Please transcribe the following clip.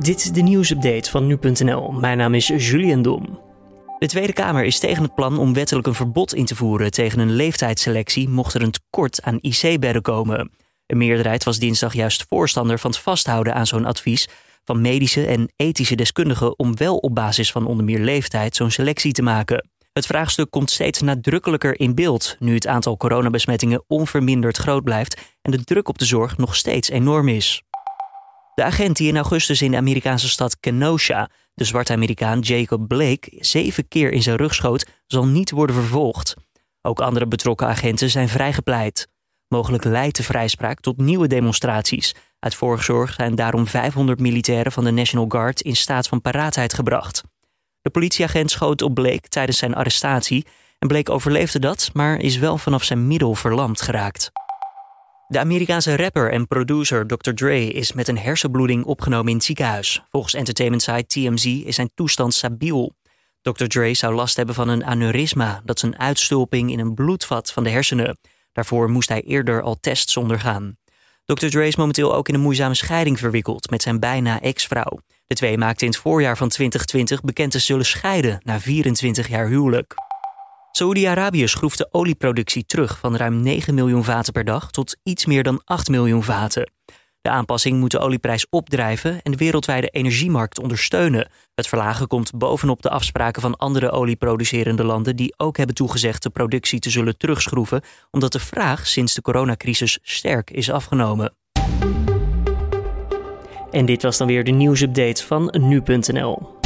Dit is de nieuwsupdate van nu.nl. Mijn naam is Julian Dom. De Tweede Kamer is tegen het plan om wettelijk een verbod in te voeren tegen een leeftijdsselectie mocht er een tekort aan IC-bedden komen. Een meerderheid was dinsdag juist voorstander van het vasthouden aan zo'n advies van medische en ethische deskundigen om wel op basis van onder meer leeftijd zo'n selectie te maken. Het vraagstuk komt steeds nadrukkelijker in beeld nu het aantal coronabesmettingen onverminderd groot blijft en de druk op de zorg nog steeds enorm is. De agent die in augustus in de Amerikaanse stad Kenosha de zwarte Amerikaan Jacob Blake zeven keer in zijn rug schoot, zal niet worden vervolgd. Ook andere betrokken agenten zijn vrijgepleit. Mogelijk leidt de vrijspraak tot nieuwe demonstraties. Uit voorzorg zijn daarom 500 militairen van de National Guard in staat van paraatheid gebracht. De politieagent schoot op Blake tijdens zijn arrestatie en Blake overleefde dat, maar is wel vanaf zijn middel verlamd geraakt. De Amerikaanse rapper en producer Dr. Dre is met een hersenbloeding opgenomen in het ziekenhuis. Volgens entertainment site TMZ is zijn toestand stabiel. Dr. Dre zou last hebben van een aneurysma, dat is een uitstulping in een bloedvat van de hersenen. Daarvoor moest hij eerder al tests ondergaan. Dr. Dre is momenteel ook in een moeizame scheiding verwikkeld met zijn bijna ex-vrouw. De twee maakten in het voorjaar van 2020 bekend te zullen scheiden na 24 jaar huwelijk. Saoedi-Arabië schroeft de olieproductie terug van ruim 9 miljoen vaten per dag tot iets meer dan 8 miljoen vaten. De aanpassing moet de olieprijs opdrijven en de wereldwijde energiemarkt ondersteunen. Het verlagen komt bovenop de afspraken van andere olieproducerende landen die ook hebben toegezegd de productie te zullen terugschroeven, omdat de vraag sinds de coronacrisis sterk is afgenomen. En dit was dan weer de nieuwsupdate van nu.nl.